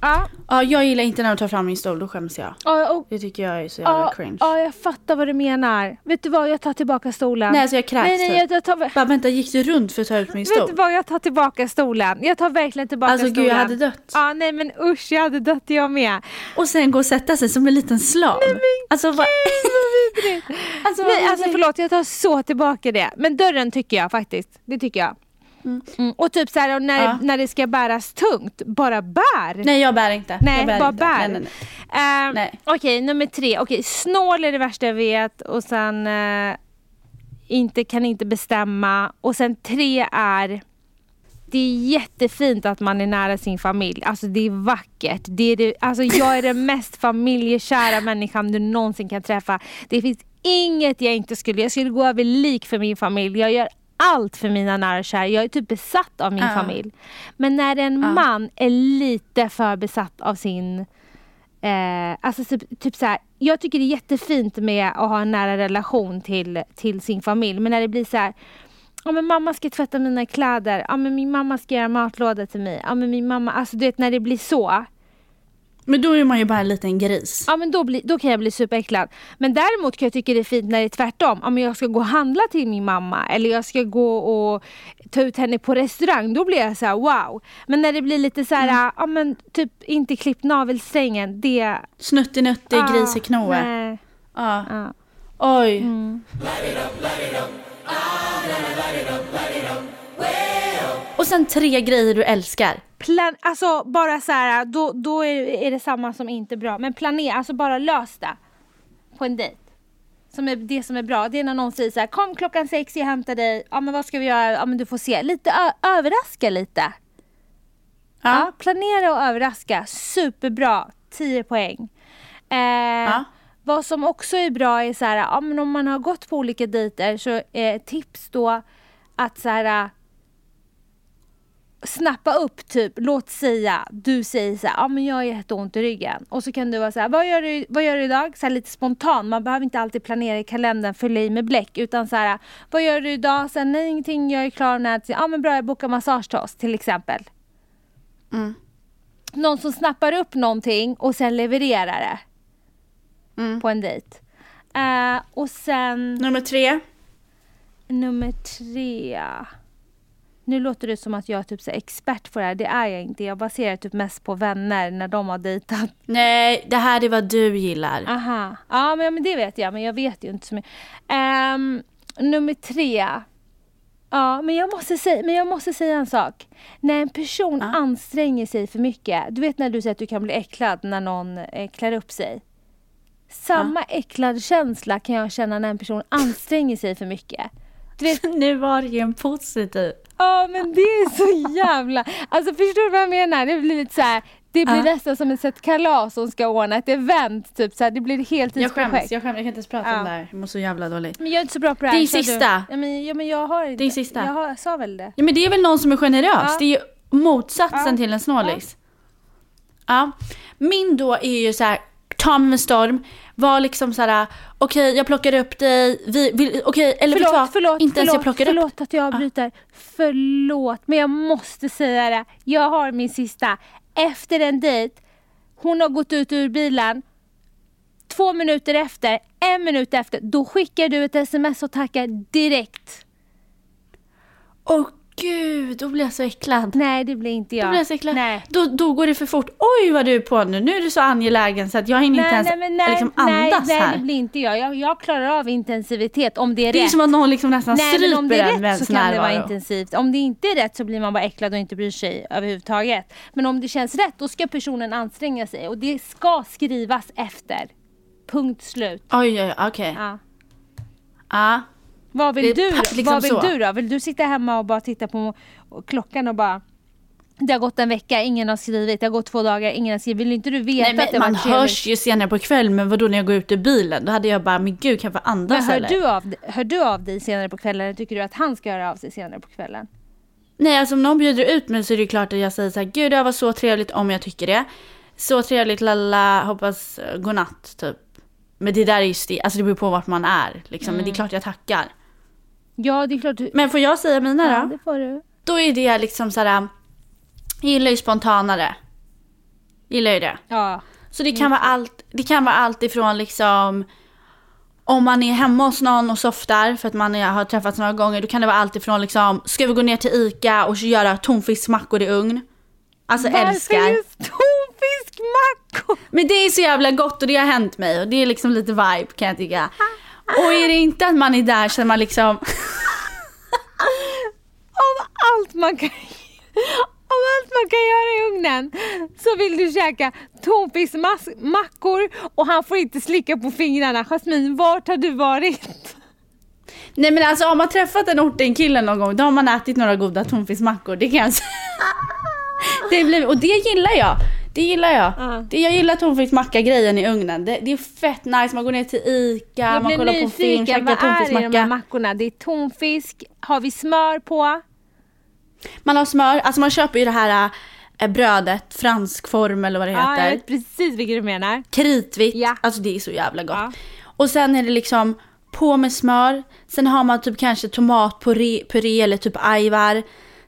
Ja, ja, jag gillar inte när de tar fram min stol, då skäms jag. och, och, Det tycker jag är så jävla ja, cringe. ja, jag fattar vad du menar. Vet du vad, jag tar tillbaka stolen. Nej, alltså jag kräks Nej, nej, typ. jag, jag tar, Bara vänta, gick du runt för att ta ut min vet du stol? vad, jag tar tillbaka stolen. Jag tar verkligen tillbaka Alltså stolen. gud, jag hade dött. Ja, nej men usch, jag hade dött jag med. Och sen gå och sätta sig som en liten slav. alltså vad... [laughs] alltså, vad Nej, alltså vidrigt. förlåt, jag tar så tillbaka det. Men dörren tycker jag faktiskt. Det tycker jag. Mm. Och typ så här, och när, Ja. när det ska bäras tungt, bara bär. Nej, jag bär inte. Nej, jag bär bara inte. bär. Nej, nej, nej. Eh, Nej. Okej, nummer tre. Okej, snål är det värsta jag vet. Och sen eh, inte, kan inte bestämma. Och sen tre är det är jättefint att man är nära sin familj. Alltså det är vackert. Det är det, alltså jag är den [laughs] mest familjekära människan du någonsin kan träffa. Det finns inget jag inte skulle... Jag skulle gå över lik för min familj. Jag gör allt för mina nära och kära. Jag är typ besatt av min Ja. familj. Men när en man är lite för besatt av sin Eh, alltså typ, typ så här, jag tycker det är jättefint med att ha en nära relation till, till sin familj. Men när det blir så här, ja men mamma ska tvätta mina kläder, ja men min mamma ska göra matlåda till mig, ja men min mamma, alltså du vet när det blir så. Men då är man ju bara en liten gris. Ja men då, blir, då kan jag bli superäcklad. Men däremot kan jag tycka det är fint när det är tvärtom. Ja men jag ska gå och handla till min mamma eller jag ska gå och ta ut henne på restaurang. Då blir jag så här: wow. Men när det blir lite så här, ja men typ inte klippt navelsträngen. Det... Snuttinutti, ah, griseknoe. nej. Ja. Ja. Oj. Mm. Sen tre grejer du älskar. Plan, alltså bara så här, då, då är, är det samma som inte bra. Men planera, alltså bara lös det. På en dejt. Som är det som är bra. Det är när någon säger så här, kom klockan sex, jag hämtar dig. Ja men vad ska vi göra? Ja men du får se. Lite överraska lite. Ja. Ja. planera och överraska. Superbra. 10 poäng. Eh, Vad som också är bra är så här, ja, men om man har gått på olika dejter så eh, tips då att så här snappa upp typ, låt säga, du säger så här, ja men jag har jätteont i ryggen. Och så kan du vara så här, vad gör du, vad gör du idag? Så här lite spontant, man behöver inte alltid planera i kalendern, fylla i med bläck. Utan så här, vad gör du idag? Sen nej ingenting, jag är klar när, ja men bra jag bokar massage till oss till exempel. Mm. Någon som snappar upp någonting och sen levererar det. Mm. På en dejt. Eh, och sen Nummer tre. nummer tre. Nu låter det som att jag är typ så expert på det här. Det är jag inte. Jag baserar typ mest på vänner när de har dejtat. Nej, det här är vad du gillar. Aha. Ja, men, men det vet jag. Men jag vet ju inte så mycket. Ehm, nummer tre. Ja, men jag, måste säga, men jag måste säga en sak. När en person Ja. anstränger sig för mycket. Du vet när du säger att du kan bli äcklad när någon eh, klär upp sig. Samma äcklad känsla kan jag känna när en person anstränger sig för mycket. Vet, [laughs] Nu var det ju en positiv. Ja men det är så jävla... Alltså förstår du vad jag menar? Det blir lite så här, det blir Ja. nästan som ett sätt kalas som ska ordna ett event typ så här, det blir ett Jag heltidsprojekt. skäms, jag skäms, jag kan inte ens prata Ja. om det här. Jag mår så jävla dåligt. Men jag är inte så bra på det här. Din sista. Ja men, ja, men jag har inte. Din sista. Jag har, sa väl det. Ja men det är väl någon som är generös? Ja. Det är ju motsatsen till en snålis. Ja. Min då är ju så här, ta med storm, var liksom så här, okej jag plockar upp dig, vi, vill, okej eller vet du Förlåt, vad? förlåt, Inte ens förlåt, jag plockar upp. förlåt att jag avbryter. Förlåt, men jag måste säga det. Jag har min sista. Efter en dejt, hon har gått ut ur bilen. Två minuter efter, en minut efter, då skickar du ett sms och tackar direkt. Åh gud, då blir jag så äcklad. Nej, det blir inte jag. Då blir jag så äcklad. Nej. Då, då går det för fort. Oj vad du är på nu, nu är du så angelägen så att jag hinner inte Nej, ens nej, men nej, liksom nej, andas nej, här. det blir inte jag. jag. Jag klarar av intensivitet om det är Det är rätt. som att någon liksom nästan Nej, men om det stryper är rätt så kan det vara intensivt. Om det inte är rätt så blir man bara äcklad och inte bryr sig överhuvudtaget. Men om det känns rätt då ska personen anstränga sig och det ska skrivas efter. Punkt slut. Oj, oj, oj, okej. Ja. Ja. Vad vill, du, är pa- liksom vad vill så. du då? Vill du sitta hemma och bara titta på klockan och bara det har gått en vecka, ingen har skrivit. Det har gått två dagar, ingen har skrivit. Vill inte du veta Nej att det men man hörs ju senare på kvällen men vadå när jag går ut ur bilen? Då hade jag bara, men gud kan jag få Men andas hör eller? du, av, hör du av dig senare på kvällen eller tycker du att han ska höra av sig senare på kvällen? Nej alltså om någon bjuder ut mig så är det klart att jag säger så här, gud det här var så trevligt om jag tycker det. Så trevligt, lalla, hoppas uh, godnatt typ. Men det där är just det, alltså det beror på vart man är liksom. Men det är klart jag tackar. Ja, det är klart du... Men får jag säga mina Ja, då? det får du. Då är det liksom såhär, jag gillar ju spontanare. Gillar ju det. Ja. Så det kan vara allt, det kan vara allt ifrån liksom om man är hemma hos någon och softar för att man är, har träffats några gånger, då kan det vara allt ifrån liksom, ska vi gå ner till ICA och göra tonfiskmackor i ugn? Alltså älskar. Varför just tonfiskmackor? Men det är så jävla gott och det har hänt mig och det är liksom lite vibe kan jag tycka. Och är det inte att man är där så är man liksom, Av allt man kan av allt man kan göra i ugnen så vill du käka tonfiskmackor och han får inte slicka på fingrarna. Jasmin, vart har du varit? nej men alltså har man träffat en orten kille någon gång då har man ätit några goda tonfiskmackor, det kan jag säga. [laughs] Det blir, och det gillar jag. Det gillar jag. Ja. Det, jag gillar tonfiskmacka-grejen i ugnen. Det, det är fett nice, man går ner till ICA, man kollar på film, nyfiken, käkar vad är det i de här mackorna? Det är tonfisk, har vi smör på? Man har smör, alltså man köper ju det här äh, brödet, fransk form eller vad det Ja, jag heter. vet precis vilket du menar. Kritvitt, Ja. alltså det är så jävla gott. Ja. Och sen är det liksom på med smör, sen har man typ kanske tomatpuré puré eller typ ajvar.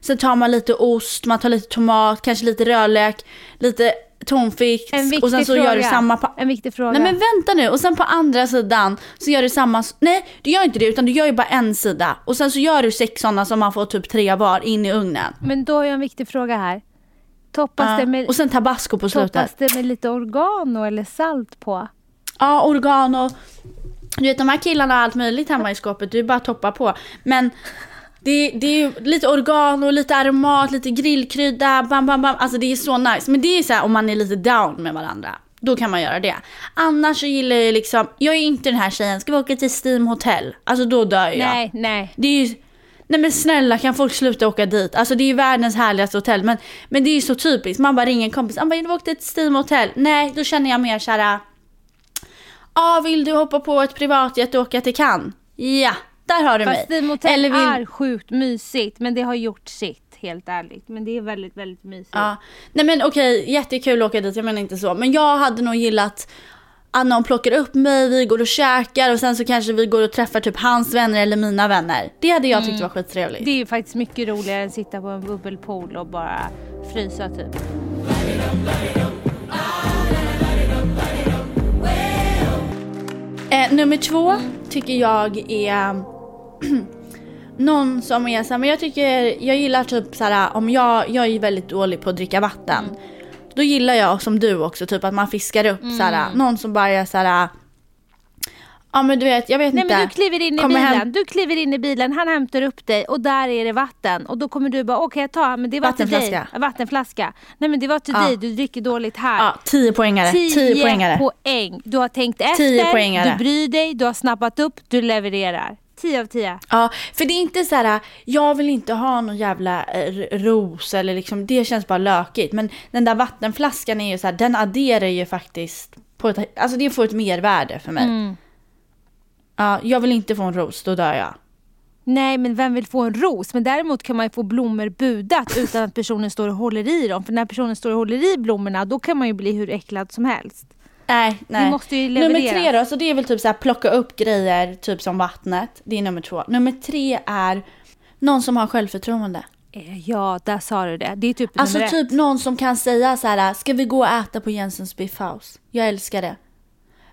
Sen tar man lite ost, man tar lite tomat, kanske lite rödlök, lite tonfisk och sen så fråga. gör du samma på... En viktig fråga. Nej men vänta nu, och sen på andra sidan så gör du samma, nej du gör inte det utan du gör ju bara en sida. Och sen så gör du sex sådana som man får typ tre var in i ugnen. Men då har jag en viktig fråga här. Toppas, Ja. det, med, Och sen tabasco på slutet. toppas det med lite oregano eller salt på? Ja, oregano. Du vet de här killarna har allt möjligt hemma i skåpet, du bara att toppa på. Men det, det är lite oregano, lite aromat, lite grillkrydda, bam bam bam. Alltså det är så nice. Men det är så här om man är lite down med varandra. Då kan man göra det. Annars så gillar jag liksom, jag är inte den här tjejen, ska vi åka till Steam Hotel? Alltså då dör jag. Nej, nej. Det är ju, nej men snälla kan folk sluta åka dit? Alltså det är ju världens härligaste hotell. Men, men det är ju så typiskt, man bara ringer en kompis, han bara vi åkte till Steam Hotel. Nej, då känner jag mer såhär, ja vill du hoppa på ett privatjet och åka till Cannes? Ja, där har du Fast mig. Hotel Eller vill- är sjukt mysigt men det har gjort sitt helt ärligt. Men det är väldigt väldigt mysigt. Ja. Nej men okej, jättekul att åka dit, jag menar inte så. Men jag hade nog gillat att någon plockar upp mig, vi går och käkar och sen så kanske vi går och träffar typ hans vänner eller mina vänner. Det hade jag tyckt var skittrevligt. Det är ju faktiskt mycket roligare än att sitta på en bubbelpool och bara frysa typ. Eh, nummer två tycker jag är [clears throat] någon som är såhär, men jag tycker, jag gillar typ såhär om jag, jag är väldigt dålig på att dricka vatten. Då gillar jag som du också typ att man fiskar upp såhär, någon som bara är såhär Ja men du vet, jag vet Nej inte. men du kliver in i Kommer bilen, hem- du kliver in i bilen, han hämtar upp dig och där är det vatten. Och då kommer du bara okej jag tar, men det var till dig. Vattenflaska. Vattenflaska. Nej men det var till Ja. dig, du dricker dåligt här. Ja, 10 poängare. 10 10 poängare. poäng. Du har tänkt Tio efter, du bryr dig, du har snappat upp, du levererar. 10 av 10. Ja, för det är inte så här, jag vill inte ha någon jävla eh, ros eller liksom, det känns bara lökigt. Men den där vattenflaskan är ju så här, den adderar ju faktiskt på ett, alltså det får ett mervärde för mig. Mm. Ja, jag vill inte få en ros, då dör jag. Nej men vem vill få en ros? Men däremot kan man ju få blommor budat utan att personen står och håller i dem. För när personen står och håller i blommorna då kan man ju bli hur äcklad som helst. Nej, nej. måste ju nummer leverera. tre då, så det är väl typ så här plocka upp grejer, typ som vattnet. Det är nummer två. Nummer tre är någon som har självförtroende. Eh, Ja, där sa du det. Det är typ Alltså nummer typ ett. någon som kan säga så här, ska vi gå och äta på Jensens Biff House? Jag älskar det.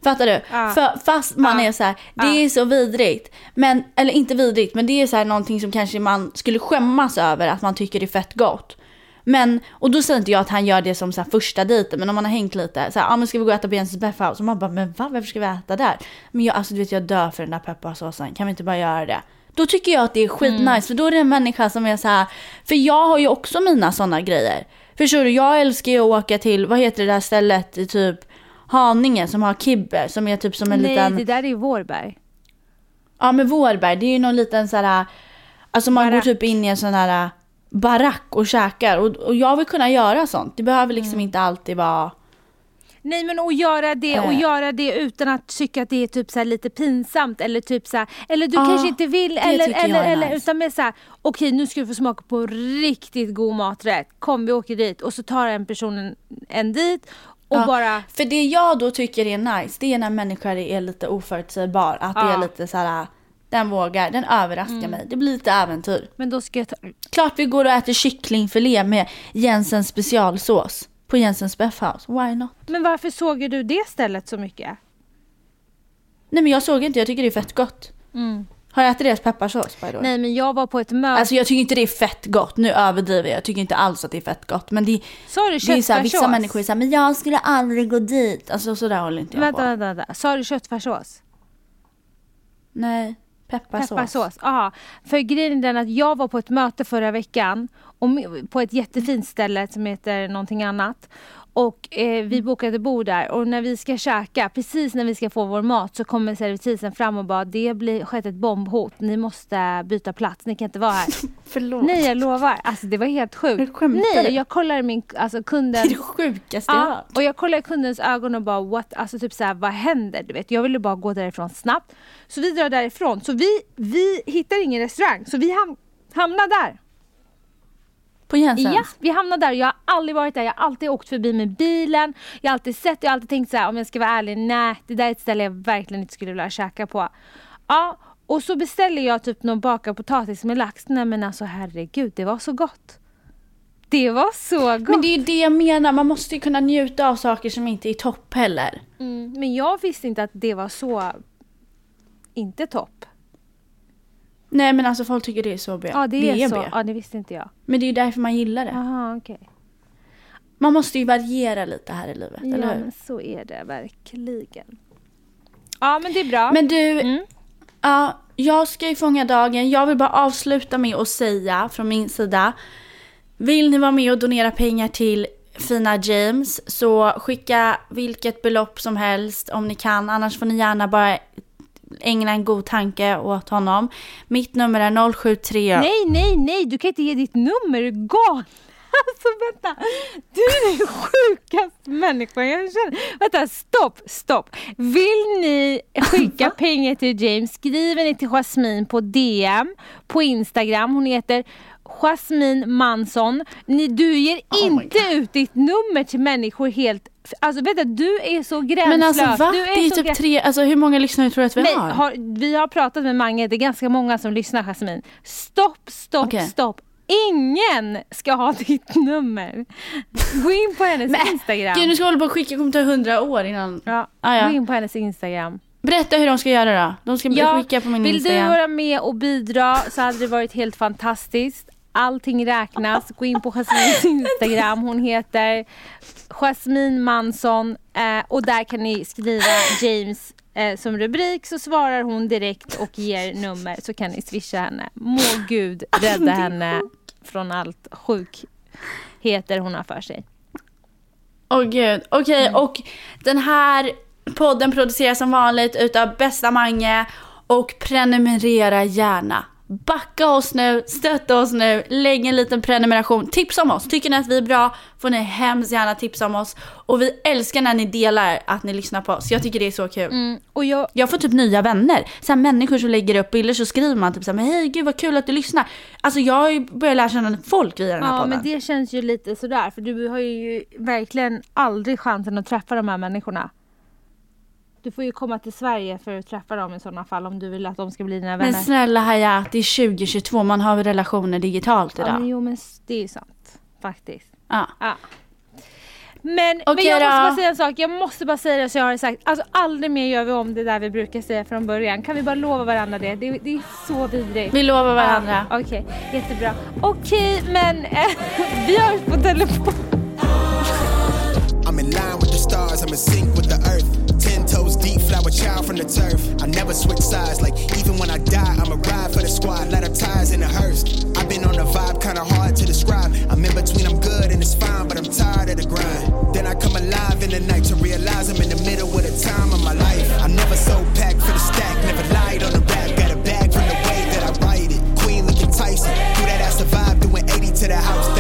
Fattar du? Ja. För, fast man Ja. är så här, det Ja. är så vidrigt. Men, eller inte vidrigt, men det är så här någonting som kanske man skulle skämmas över att man tycker är fett gott. Men, och då säger inte jag att han gör det som så här första dejten, men om man har hängt lite, så här, ah, men ska vi gå och äta på Jensens Biff House? Och man bara, men va, varför ska vi äta där? Men jag, alltså du vet jag dör för den där pepparsåsen, kan vi inte bara göra det? Då tycker jag att det är skitnice, Mm. för då är det en människa som är så här, för jag har ju också mina sådana grejer. Förstår du, jag älskar ju att åka till, vad heter det där stället i typ Haninge som har kibbe, som är typ som en Nej, liten, det där är ju Vårberg. ja men Vårberg, det är ju någon liten så här, alltså man Barack. går typ in i en sån här barack och käkar och, och jag vill kunna göra sånt. Det behöver liksom Mm. inte alltid vara, Nej men att göra det och Eh. göra det utan att tycka att det är typ så här lite pinsamt eller typ så här, eller du Ja, kanske inte vill det eller, eller, eller nice. utan med så här, okej nu ska du få smaka på riktigt god maträtt. Kom vi åker dit och så tar en person en, dit och Ja, bara För det jag då tycker är nice, det är när människor är lite oförutsägbar. Att det Ja. Mm. är lite så här, den vågar, den överraskar mig. Det blir lite äventyr. men då ska jag ta, Klart vi går och äter kycklingfilé med Jensens specialsås på Jensens Biff House. Why not? Men varför såg du det stället så mycket? Nej men jag såg inte, jag tycker det är fett gott. Har jag ätit deras pepparsås by the way? Mm. Nej men jag var på ett möte, Alltså jag tycker inte det är fett gott, nu överdriver jag. Jag tycker inte alls att det är fett gott. Men det, sa du det är så här, vissa människor är såhär, men jag skulle aldrig gå dit. Alltså sådär håller inte jag Vänta, på. vänta, vänta. Sa du köttfärssås? Nej, pepparsås. Pepparsås, ja. För grejen är den att jag var på ett möte förra veckan och på ett jättefint ställe som heter någonting annat. Och eh, Mm. vi bokade bord där och när vi ska käka, precis när vi ska få vår mat så kommer servitrisen fram och bara det blir skett ett bombhot, ni måste byta plats, ni kan inte vara här. [laughs] Förlåt. Nej jag lovar, alltså det var helt sjukt. Nej, jag kollar min, alltså Det kunden är det sjukaste jag Ja, hört. och jag kollar kundens ögon och bara what, alltså typ såhär vad händer? Du vet, jag ville bara gå därifrån snabbt. Så vi drar därifrån. Så vi, vi hittar ingen restaurang, så vi ham hamnar där. På Jensens? Ja, vi hamnar där. Jag har aldrig varit där. Jag har alltid åkt förbi med bilen. Jag har alltid sett, jag har alltid tänkt så här, om jag ska vara ärlig, nej, det där är ett ställe jag verkligen inte skulle vilja käka på. Ja, och så beställer jag typ någon bakad potatis med lax. Nej men alltså herregud, det var så gott. Det var så gott. Men det är ju det jag menar, man måste ju kunna njuta av saker som inte är topp heller. Mm, men jag visste inte att det var så inte topp. Nej men alltså folk tycker det är så B. Ja, det är, så. B. Ja, det visste inte jag. Men det är ju därför man gillar det. Jaha, okej. Man måste ju variera lite här i livet, Ja, eller hur? men så är det verkligen. Ja, men det är bra. Men du, Mm. ja, jag ska ju fånga dagen. Jag vill bara avsluta med att säga från min sida. Vill ni vara med och donera pengar till fina James så skicka vilket belopp som helst om ni kan. Annars får ni gärna bara ägna en god tanke åt honom. Mitt nummer är 073. Nej, nej, nej, du kan inte ge ditt nummer, galen. [laughs] Alltså vänta, du är den sjukaste människor jag känner. Vänta, stopp, stopp. Vill ni skicka [laughs] pengar till James skriver ni till Jasmine på DM på Instagram. Hon heter Jasmine Mansson. Ni, du ger Oh inte ut ditt nummer till människor helt... Alltså vänta, du är så gränslös. Men alltså va? Du Det är typ grä- tre, alltså hur många lyssnare tror du att vi Nej, har? har, vi har pratat med Mange, det är ganska många som lyssnar Jasmine. Stopp, stopp, Okej. stopp. Ingen ska ha [laughs] ditt nummer. Gå in på hennes [laughs] Men, Instagram. Gud nu ska jag hålla på och skicka, det kommer ta hundra år innan. Ja, Ah, ja. Gå in på hennes Instagram. Berätta hur de ska göra då. De ska skicka på min vill Instagram. du vara med och bidra så hade det varit helt fantastiskt. Allting räknas. Gå in på Jasmines Instagram. Hon heter Jasmine Mansson eh, och där kan ni skriva James eh, som rubrik så svarar hon direkt och ger nummer så kan ni swisha henne. Må Gud rädda [laughs] henne från allt sjukheter hon har för sig. Åh gud. Okej, Mm. och den här podden produceras som vanligt utav bästa Mange och prenumerera gärna. Backa oss nu, stötta oss nu, lägg en liten prenumeration. Tipsa om oss. Tycker ni att vi är bra får ni hemskt gärna tipsa om oss. Och vi älskar när ni delar att ni lyssnar på oss. Jag tycker det är så kul. Mm, och jag, Jag får typ nya vänner. Så här, människor som lägger upp bilder så skriver man typ så här, men hej gud vad kul att du lyssnar. Alltså jag har ju börjat lära känna folk via den här Ja podden. men det känns ju lite sådär för du har ju verkligen aldrig chansen att träffa de här människorna. Du får ju komma till Sverige för att träffa dem i sådana fall om du vill att de ska bli dina vänner. Men snälla Hayat, det är 2022, man har relationer digitalt ja, idag. men jo men det är ju sant. Faktiskt. Ja. Ja. Men, men Okej jag måste då. bara säga en sak, jag måste bara säga det så jag har sagt. Alltså aldrig mer gör vi om det där vi brukar säga från början. Kan vi bara lova varandra det? Det, det är så vidrigt. Vi lovar varandra. Ja, Okej, jättebra. Okej, men eh, [laughs] vi hörs på telefon. child from the turf. I never switch sides, like even when I die, I'ma ride for the squad, let her ties in a hearse. I've been on a vibe, kinda hard to describe. I'm in between, I'm good and it's fine, but I'm tired of the grind. Then I come alive in the night to realize I'm in the middle of a time of my life. I never so packed for the stack, never lied on the rap, got a bag from the way that I write it. Queen looking Tyson, do that ass survive doing 80 to the house.